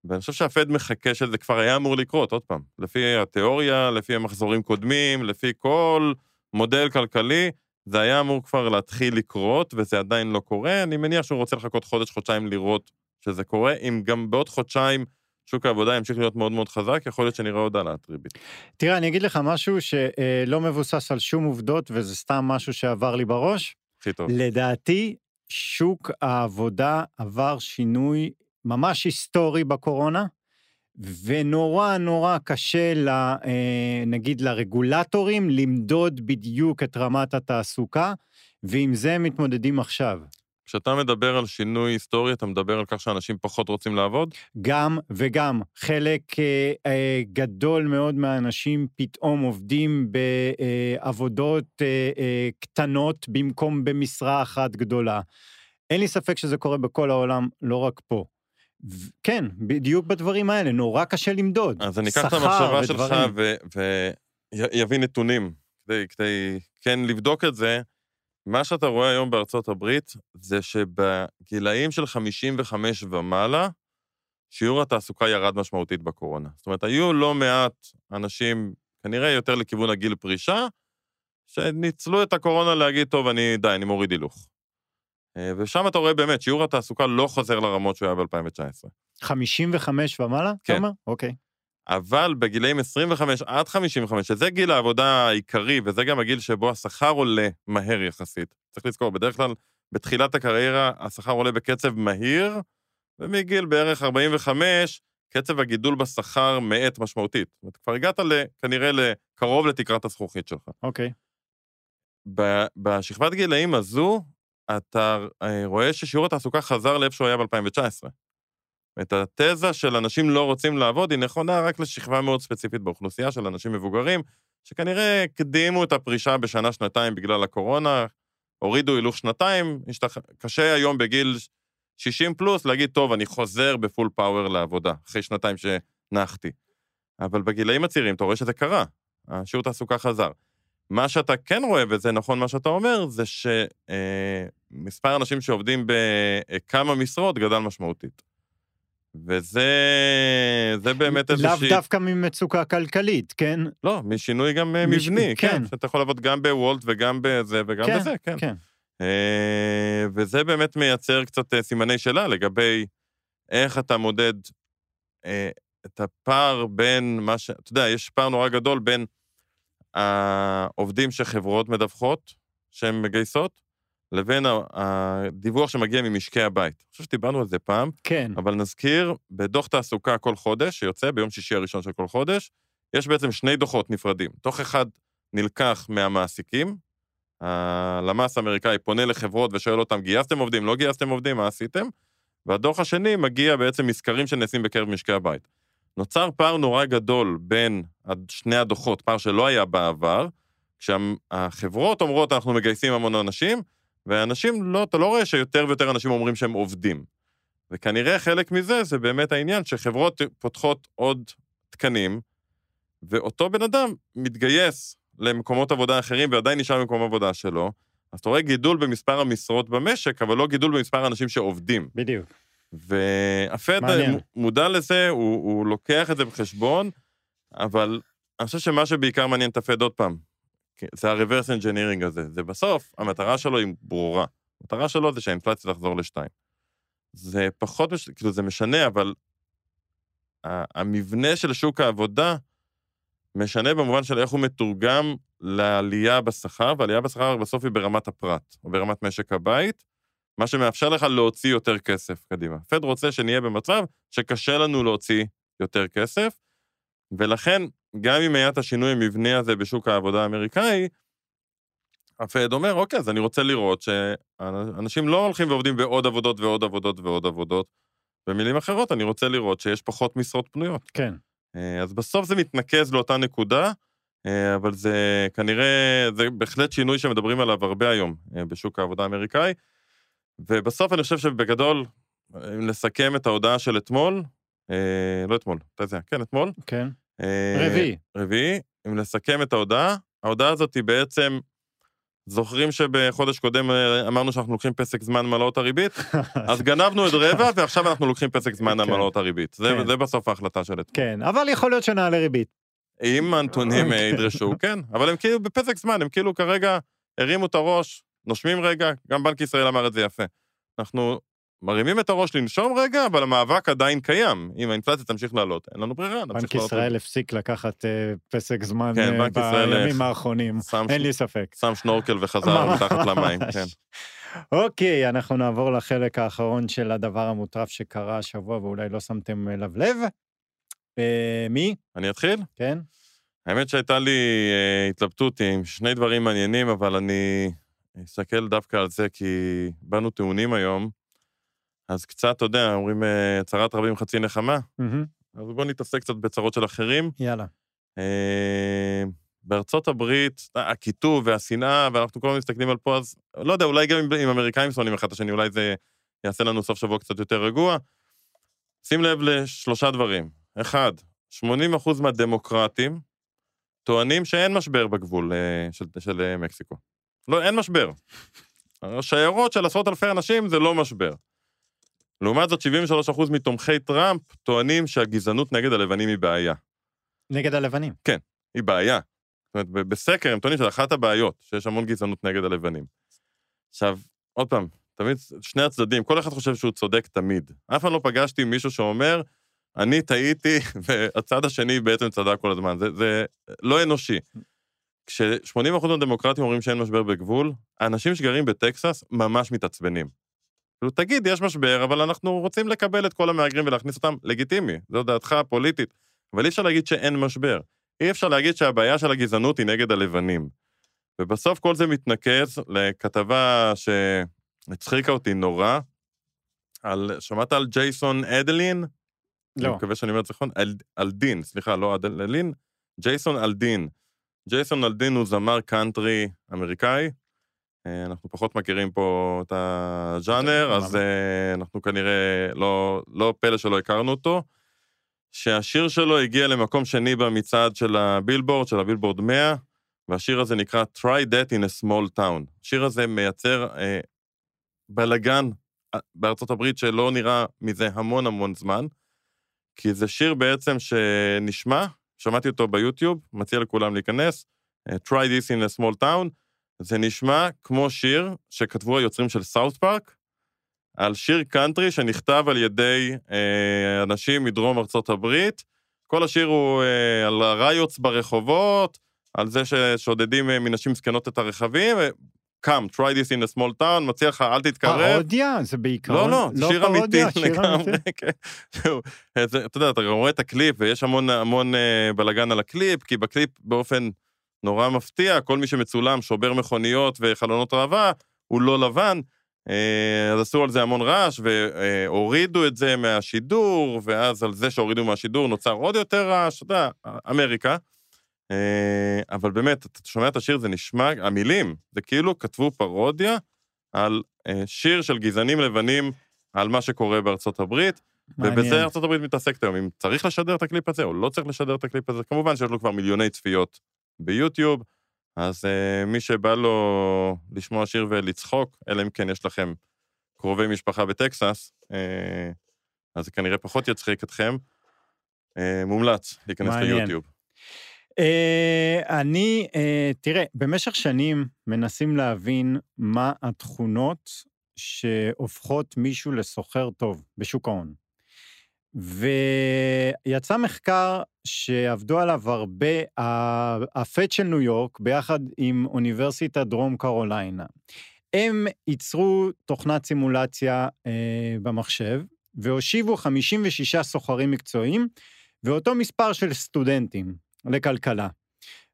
C: ואני חושב שהפד מחכה שזה כבר היה אמור לקרות, עוד פעם. לפי התיאוריה, לפי המחזורים קודמים, לפי כל מודל כלכלי, זה היה אמור כבר להתחיל לקרות, וזה עדיין לא קורה. אני מניח שהוא רוצה לחכות חודש, חודשיים לראות שזה קורה. אם גם בעוד חודשיים שוק העבודה ימשיך להיות מאוד מאוד חזק, יכול להיות שנראה עוד העלאת ריבית.
B: תראה, אני אגיד לך משהו שלא מבוסס על שום עובדות, וזה סתם משהו שעבר לי בראש.
C: הכי טוב.
B: לדעתי, שוק העבודה עבר שינוי ממש היסטורי בקורונה, ונורא נורא קשה, לה, אה, נגיד, לרגולטורים למדוד בדיוק את רמת התעסוקה, ועם זה הם מתמודדים עכשיו.
C: כשאתה מדבר על שינוי היסטורי, אתה מדבר על כך שאנשים פחות רוצים לעבוד?
B: גם וגם. חלק אה, אה, גדול מאוד מהאנשים פתאום עובדים בעבודות אה, אה, קטנות במקום במשרה אחת גדולה. אין לי ספק שזה קורה בכל העולם, לא רק פה. כן, בדיוק בדברים האלה, נורא קשה למדוד.
C: אז אני אקח את המחשבה שלך ויביא נתונים, כדי, כדי כן לבדוק את זה. מה שאתה רואה היום בארצות הברית, זה שבגילאים של 55 ומעלה, שיעור התעסוקה ירד משמעותית בקורונה. זאת אומרת, היו לא מעט אנשים, כנראה יותר לכיוון הגיל פרישה, שניצלו את הקורונה להגיד, טוב, אני, די, אני מוריד הילוך. אה, ושם אתה רואה באמת, שיעור התעסוקה לא חוזר לרמות שהוא היה ב-2019.
B: 55 ומעלה,
C: כן.
B: אתה אומר? אוקיי.
C: אבל בגילאים 25 עד 55, שזה גיל העבודה העיקרי, וזה גם הגיל שבו השכר עולה מהר יחסית. צריך לזכור, בדרך כלל בתחילת הקריירה השכר עולה בקצב מהיר, ומגיל בערך 45, קצב הגידול בשכר מאט משמעותית. זאת אומרת, כבר הגעת כנראה לקרוב לתקרת הזכוכית שלך.
B: אוקיי.
C: בשכבת גילאים הזו, אתה אה, רואה ששיעור התעסוקה חזר לאיפה שהוא היה ב-2019. את התזה של אנשים לא רוצים לעבוד היא נכונה רק לשכבה מאוד ספציפית באוכלוסייה של אנשים מבוגרים, שכנראה הקדימו את הפרישה בשנה-שנתיים בגלל הקורונה, הורידו הילוך שנתיים, השתח... קשה היום בגיל 60 פלוס להגיד, טוב, אני חוזר בפול פאוור לעבודה, אחרי שנתיים שנחתי. אבל בגילאים הצעירים אתה רואה שזה קרה, השיעור תעסוקה חזר. מה שאתה כן רואה, וזה נכון מה שאתה אומר, זה שמספר אה, אנשים שעובדים בכמה משרות גדל משמעותית. וזה זה באמת איזושהי...
B: לאו דווקא ממצוקה כלכלית, כן?
C: לא, משינוי גם אה, מש... מבני, כן. כן. שאתה יכול לעבוד גם בוולט וגם בזה וגם כן, בזה, כן. כן. אה, וזה באמת מייצר קצת אה, סימני שאלה לגבי איך אתה מודד אה, את הפער בין מה ש... אתה יודע, יש פער נורא גדול בין העובדים שחברות מדווחות, שהן מגייסות, לבין הדיווח שמגיע ממשקי הבית. אני חושב שדיברנו על זה פעם,
B: כן.
C: אבל נזכיר, בדוח תעסוקה כל חודש, שיוצא ביום שישי הראשון של כל חודש, יש בעצם שני דוחות נפרדים. דוח אחד נלקח מהמעסיקים, הלמ"ס האמריקאי פונה לחברות ושואל אותם, גייסתם עובדים, לא גייסתם עובדים, מה עשיתם? והדוח השני מגיע בעצם מסקרים שנעשים בקרב משקי הבית. נוצר פער נורא גדול בין שני הדוחות, פער שלא היה בעבר, כשהחברות אומרות, אנחנו מגייסים המון אנשים, ואנשים, לא, אתה לא רואה שיותר ויותר אנשים אומרים שהם עובדים. וכנראה חלק מזה זה באמת העניין שחברות פותחות עוד תקנים, ואותו בן אדם מתגייס למקומות עבודה אחרים ועדיין נשאר במקום עבודה שלו, אז אתה רואה גידול במספר המשרות במשק, אבל לא גידול במספר האנשים שעובדים.
B: בדיוק.
C: והפד מודע לזה, הוא, הוא לוקח את זה בחשבון, אבל אני חושב שמה שבעיקר מעניין את הפד עוד פעם, זה ה-reverse engineering הזה. זה בסוף, המטרה שלו היא ברורה. המטרה שלו זה שהאינפלציה תחזור לשתיים. זה פחות, כאילו זה משנה, אבל המבנה של שוק העבודה, משנה במובן של איך הוא מתורגם לעלייה בשכר, ועלייה בשכר בסוף היא ברמת הפרט, או ברמת משק הבית, מה שמאפשר לך להוציא יותר כסף קדימה. פד רוצה שנהיה במצב שקשה לנו להוציא יותר כסף, ולכן, גם אם היה את השינוי המבני הזה בשוק העבודה האמריקאי, הפד אומר, אוקיי, אז אני רוצה לראות שאנשים לא הולכים ועובדים בעוד עבודות ועוד עבודות ועוד עבודות. במילים אחרות, אני רוצה לראות שיש פחות משרות פנויות.
B: כן.
C: אה, אז בסוף זה מתנקז לאותה נקודה, אה, אבל זה כנראה, זה בהחלט שינוי שמדברים עליו הרבה היום אה, בשוק העבודה האמריקאי. ובסוף אני חושב שבגדול, אם נסכם את ההודעה של אתמול, לא אתמול, אתה יודע, כן, אתמול.
B: כן. רביעי.
C: רביעי, אם נסכם את ההודעה, ההודעה הזאת היא בעצם זוכרים שבחודש קודם אה, אמרנו שאנחנו לוקחים פסק זמן מעלות הריבית? אז גנבנו את רבע, ועכשיו אנחנו לוקחים פסק זמן על כן. מעלות הריבית. זה, כן. זה בסוף ההחלטה של אתמול.
B: כן, אבל יכול להיות שנעלה ריבית.
C: אם הנתונים אה, ידרשו, כן. אבל הם כאילו בפסק זמן, הם כאילו כרגע הרימו את הראש, נושמים רגע, גם בנק ישראל אמר את זה יפה. אנחנו מרימים את הראש לנשום רגע, אבל המאבק עדיין קיים. אם האינפלציה תמשיך לעלות, אין לנו ברירה,
B: נמשיך לעלות. בנק ישראל הפסיק לקחת uh, פסק זמן כן, uh, בימים האחרונים, שם, אין לי ספק.
C: שם שנורקל וחזר מתחת למים, כן.
B: אוקיי, אנחנו נעבור לחלק האחרון של הדבר המוטרף שקרה השבוע ואולי לא שמתם אליו לב. Uh, מי?
C: אני אתחיל?
B: כן.
C: האמת שהייתה לי uh, התלבטות עם שני דברים מעניינים, אבל אני אסתכל דווקא על זה, כי באנו טעונים היום. אז קצת, אתה יודע, אומרים אה, צרת רבים חצי נחמה, אז בואו נתעסק קצת בצרות של אחרים.
B: יאללה.
C: אה, בארצות הברית, הקיטוב והשנאה, ואנחנו כל הזמן מסתכלים על פה, אז לא יודע, אולי גם אם אמריקאים שונאים אחד את השני, אולי זה יעשה לנו סוף שבוע קצת יותר רגוע. שים לב לשלושה דברים. אחד, 80% מהדמוקרטים טוענים שאין משבר בגבול אה, של, של מקסיקו. לא, אין משבר. השיירות של עשרות אלפי אנשים זה לא משבר. לעומת זאת, 73% מתומכי טראמפ טוענים שהגזענות נגד הלבנים היא בעיה.
B: נגד הלבנים?
C: כן, היא בעיה. זאת אומרת, בסקר הם טוענים שזה אחת הבעיות, שיש המון גזענות נגד הלבנים. עכשיו, עוד פעם, תמיד שני הצדדים, כל אחד חושב שהוא צודק תמיד. אף פעם לא פגשתי מישהו שאומר, אני טעיתי, והצד השני בעצם צדק כל הזמן. זה, זה לא אנושי. כש-80% מהדמוקרטים אומרים שאין משבר בגבול, האנשים שגרים בטקסס ממש מתעצבנים. כאילו, תגיד, יש משבר, אבל אנחנו רוצים לקבל את כל המהגרים ולהכניס אותם, לגיטימי, זו דעתך הפוליטית. אבל אי אפשר להגיד שאין משבר. אי אפשר להגיד שהבעיה של הגזענות היא נגד הלבנים. ובסוף כל זה מתנקז לכתבה שהצחיקה אותי נורא, על, שמעת על ג'ייסון אדלין?
B: לא.
C: אני מקווה שאני אומר את זה נכון, אל, אלדין, סליחה, לא אדלין, ג'ייסון אלדין. ג'ייסון אלדין הוא זמר קאנטרי אמריקאי. אה, אנחנו פחות מכירים פה את הז'אנר, אז אה, אנחנו כנראה, לא, לא פלא שלא הכרנו אותו. שהשיר שלו הגיע למקום שני במצעד של הבילבורד, של הבילבורד 100, והשיר הזה נקרא Try That in a Small Town. השיר הזה מייצר אה, בלגן אה, בארצות הברית שלא נראה מזה המון המון זמן, כי זה שיר בעצם שנשמע, שמעתי אותו ביוטיוב, מציע לכולם להיכנס, Try This in a Small Town, זה נשמע כמו שיר שכתבו היוצרים של סאוט פארק, על שיר קאנטרי שנכתב על ידי אה, אנשים מדרום ארצות הברית. כל השיר הוא אה, על ה riots ברחובות, על זה ששודדים אה, מנשים זקנות את הרכבים, come, try this in a small town, מציע לך, אל תתקרב.
B: פרודיה? זה בעיקרון...
C: לא, לא,
B: לא
C: שיר אמיתי לגמרי. כן. זה- אתה יודע, אתה רואה את הקליפ, ויש המון המון אה, בלאגן על הקליפ, כי בקליפ באופן נורא מפתיע, כל מי שמצולם, שובר מכוניות וחלונות ראווה, הוא לא לבן. אה, אז עשו על זה המון רעש, והורידו את זה מהשידור, ואז על זה שהורידו מהשידור נוצר עוד יותר רעש, אתה יודע, אמריקה. אה, אבל באמת, אתה שומע את השיר, זה נשמע, המילים, זה כאילו כתבו פרודיה על אה, שיר של גזענים לבנים על מה שקורה בארצות הברית,
B: מעניין.
C: ובזה ארצות הברית מתעסקת היום, אם צריך לשדר את הקליפ הזה או לא צריך לשדר את הקליפ הזה, כמובן שיש לו כבר מיליוני צפיות ביוטיוב, אז אה, מי שבא לו לשמוע שיר ולצחוק, אלא אם כן יש לכם קרובי משפחה בטקסס, אה, אז זה כנראה פחות יצחיק אתכם. אה, מומלץ להיכנס
B: מעניין.
C: ליוטיוב.
B: אה, אני, אה, תראה, במשך שנים מנסים להבין מה התכונות שהופכות מישהו לסוחר טוב בשוק ההון. ויצא מחקר שעבדו עליו הרבה, ה- הפד של ניו יורק, ביחד עם אוניברסיטת דרום קרוליינה. הם ייצרו תוכנת סימולציה אה, במחשב, והושיבו 56 סוחרים מקצועיים, ואותו מספר של סטודנטים לכלכלה,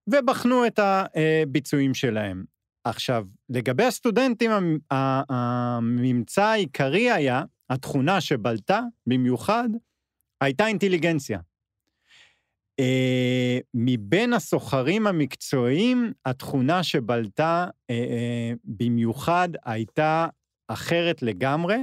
B: ובחנו את הביצועים שלהם. עכשיו, לגבי הסטודנטים, הממצא העיקרי היה, התכונה שבלטה במיוחד, הייתה אינטליגנציה. אה, מבין הסוחרים המקצועיים, התכונה שבלטה אה, אה, במיוחד הייתה אחרת לגמרי.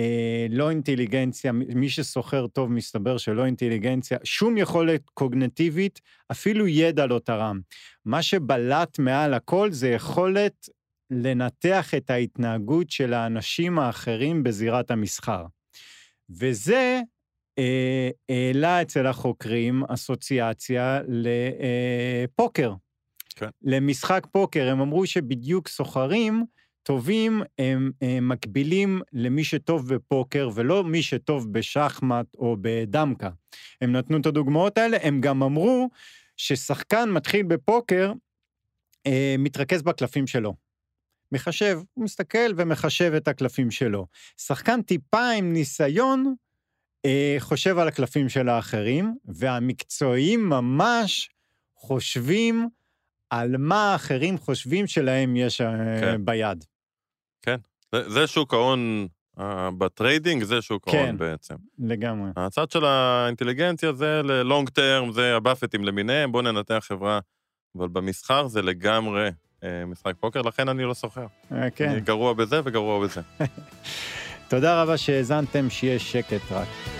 B: אה, לא אינטליגנציה, מי שסוחר טוב מסתבר שלא אינטליגנציה, שום יכולת קוגנטיבית, אפילו ידע לא תרם. מה שבלט מעל הכל זה יכולת לנתח את ההתנהגות של האנשים האחרים בזירת המסחר. וזה העלה אצל החוקרים אסוציאציה לפוקר.
C: כן.
B: למשחק פוקר. הם אמרו שבדיוק סוחרים טובים הם, הם מקבילים למי שטוב בפוקר, ולא מי שטוב בשחמט או בדמקה. הם נתנו את הדוגמאות האלה, הם גם אמרו ששחקן מתחיל בפוקר, אה, מתרכז בקלפים שלו. מחשב, הוא מסתכל ומחשב את הקלפים שלו. שחקן טיפה עם ניסיון, אה, חושב על הקלפים של האחרים, והמקצועיים ממש חושבים על מה האחרים חושבים שלהם יש אה,
C: כן.
B: ביד.
C: זה, זה שוק ההון אה, ב trading, זה שוק
B: כן.
C: ההון בעצם.
B: לגמרי.
C: הצד של האינטליגנציה זה ל long term, זה הבאפטים למיניהם, בואו ננתח חברה. אבל במסחר זה לגמרי אה, משחק פוקר, לכן אני לא סוחר.
B: אה, כן.
C: אני גרוע בזה וגרוע בזה.
B: תודה רבה שהאזנתם, שיהיה שקט רק.